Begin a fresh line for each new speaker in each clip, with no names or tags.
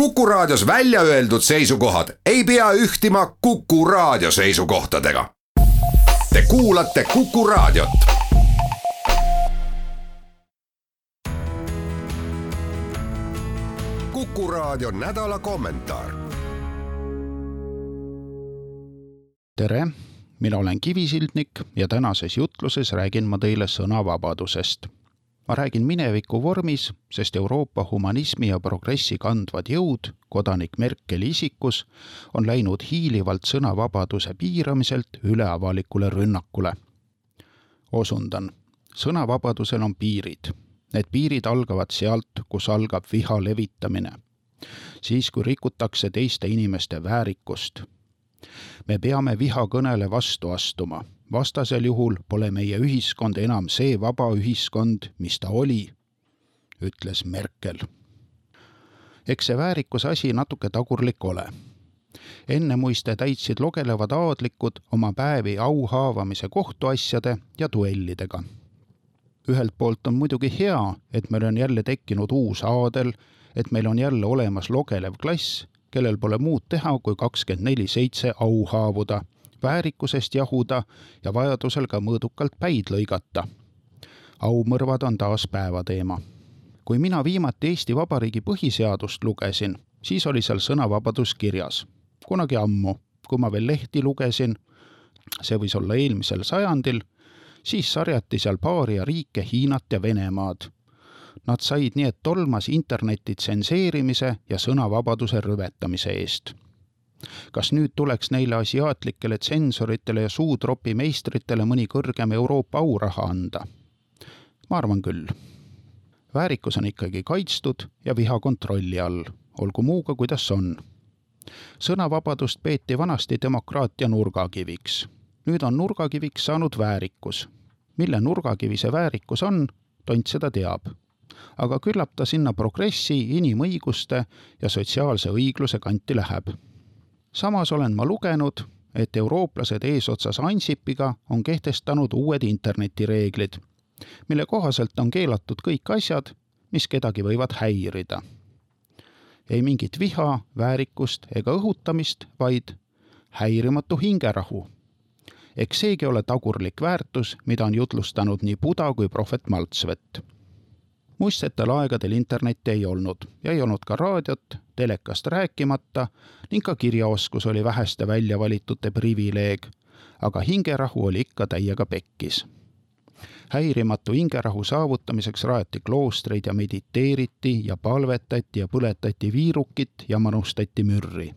Kuku Raadios välja öeldud seisukohad ei pea ühtima Kuku Raadio seisukohtadega. Te kuulate Kuku Raadiot. kuku Raadio nädala kommentaar.
tere, mina olen Kivisildnik ja tänases jutluses räägin ma teile sõnavabadusest ma räägin mineviku vormis, sest Euroopa humanismi ja progressi kandvad jõud kodanik Merkeli isikus on läinud hiilivalt sõnavabaduse piiramiselt üle avalikule rünnakule. osundan, sõnavabadusel on piirid. Need piirid algavad sealt, kus algab viha levitamine. siis, kui rikutakse teiste inimeste väärikust. me peame vihakõnele vastu astuma vastasel juhul pole meie ühiskond enam see vaba ühiskond, mis ta oli, ütles Merkel. eks see väärikuse asi natuke tagurlik ole. ennemuiste täitsid logelevad aadlikud oma päevi auhaavamise kohtuasjade ja duellidega. ühelt poolt on muidugi hea, et meil on jälle tekkinud uus aadel, et meil on jälle olemas logelev klass, kellel pole muud teha, kui kakskümmend neli seitse au haavuda väärikusest jahuda ja vajadusel ka mõõdukalt päid lõigata. aumõrvad on taas päevateema. kui mina viimati Eesti Vabariigi põhiseadust lugesin, siis oli seal sõnavabadus kirjas. kunagi ammu, kui ma veel lehti lugesin, see võis olla eelmisel sajandil, siis sarjati seal paaria riike Hiinat ja Venemaad. Nad said nii, et tolmas interneti tsenseerimise ja sõnavabaduse rüvetamise eest kas nüüd tuleks neile asiaatlikele tsensoritele ja suutropi meistritele mõni kõrgem Euroopa auraha anda? ma arvan küll. väärikus on ikkagi kaitstud ja viha kontrolli all, olgu muuga, kuidas on. sõnavabadust peeti vanasti demokraatia nurgakiviks. nüüd on nurgakiviks saanud väärikus. mille nurgakivi see väärikus on, tont seda teab aga küllap ta sinna progressi, inimõiguste ja sotsiaalse õigluse kanti läheb samas olen ma lugenud, et eurooplased eesotsas Ansipiga on kehtestanud uued internetireeglid, mille kohaselt on keelatud kõik asjad, mis kedagi võivad häirida. ei mingit viha, väärikust ega õhutamist, vaid häirimatu hingerahu. eks seegi ole tagurlik väärtus, mida on jutlustanud nii Buda kui prohvet Maltsvet muistsetel aegadel internetti ei olnud ja ei olnud ka raadiot, telekast rääkimata ning ka kirjaoskus oli väheste väljavalitute privileeg, aga hingerahu oli ikka täiega pekkis. häirimatu hingerahu saavutamiseks rajati kloostreid ja mediteeriti ja palvetati ja põletati viirukit ja manustati mürri.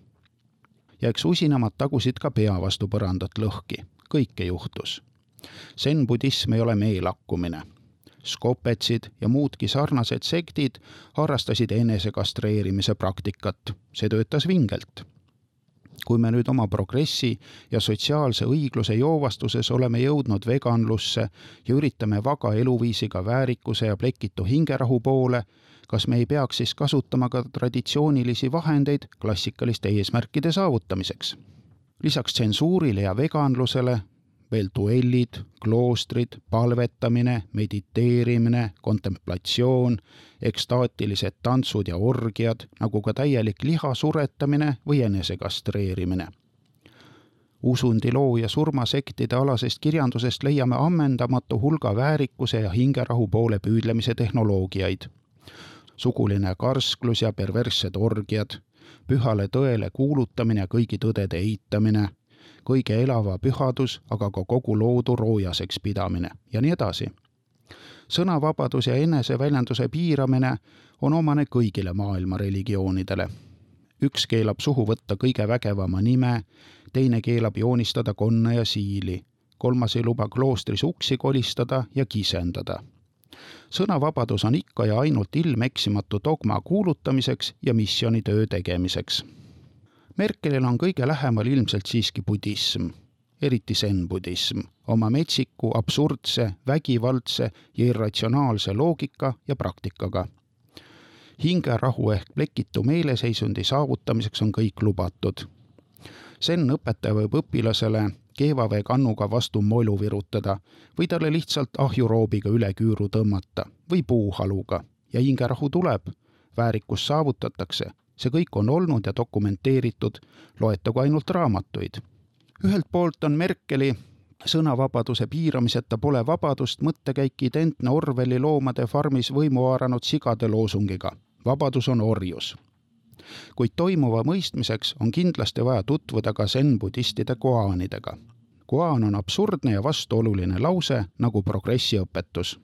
ja eks usinamad tagusid ka pea vastu põrandat lõhki, kõike juhtus. zen-budism ei ole meelakkumine skopetsid ja muudki sarnased sektid harrastasid enesekastreerimise praktikat. see töötas vingelt. kui me nüüd oma progressi ja sotsiaalse õigluse joovastuses oleme jõudnud veganlusse ja üritame vaga eluviisiga väärikuse ja plekitu hingerahu poole, kas me ei peaks siis kasutama ka traditsioonilisi vahendeid klassikaliste eesmärkide saavutamiseks? lisaks tsensuurile ja veganlusele veel duellid, kloostrid, palvetamine, mediteerimine, kontemplatsioon, ekstaatilised tantsud ja orgiad, nagu ka täielik liha suretamine või enesekastreerimine. usundiloo ja surmasektide alasest kirjandusest leiame ammendamatu hulga väärikuse ja hingerahu poole püüdlemise tehnoloogiaid. suguline karsklus ja perverssed orgiad, pühale tõele kuulutamine ja kõigi tõdede eitamine kõige elava pühadus, aga ka kogu loodu roojaseks pidamine ja nii edasi. sõnavabadus ja eneseväljenduse piiramine on omane kõigile maailma religioonidele. üks keelab suhu võtta kõige vägevama nime, teine keelab joonistada konna ja siili, kolmas ei luba kloostris uksi kolistada ja kisendada sõnavabadus on ikka ja ainult ilmeksimatu dogma kuulutamiseks ja missioonitöö tegemiseks Merkelile on kõige lähemal ilmselt siiski budism, eriti zen-budism, oma metsiku, absurdse, vägivaldse ja irratsionaalse loogika ja praktikaga. hingerahu ehk plekitu meeleseisundi saavutamiseks on kõik lubatud. zen-õpetaja võib õpilasele keevavee kannuga vastu molu virutada või talle lihtsalt ahjuroobiga üle küüru tõmmata või puuhaluga ja hingerahu tuleb, väärikus saavutatakse see kõik on olnud ja dokumenteeritud, loetagu ainult raamatuid. ühelt poolt on Merkeli sõnavabaduse piiramiseta pole vabadust mõttekäik identne Orwelli Loomade farmis võimu haaranud sigade loosungiga. vabadus on orjus. kuid toimuva mõistmiseks on kindlasti vaja tutvuda ka zen-budistide koaanidega. koaan on absurdne ja vastuoluline lause nagu progressi õpetus.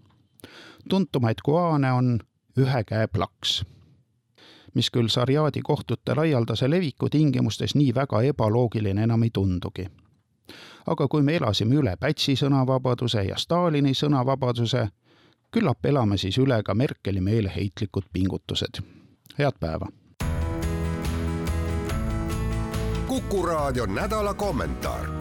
tuntumaid koaane on ühe käe plaks mis küll Sarjadi kohtute laialdase leviku tingimustes nii väga ebaloogiline enam ei tundugi aga kui me elasime üle Pätsi sõnavabaduse ja Stalini sõnavabaduse, küllap elame siis üle ka Merkeli meeleheitlikud pingutused. head päeva!
kuku raadio nädala kommentaar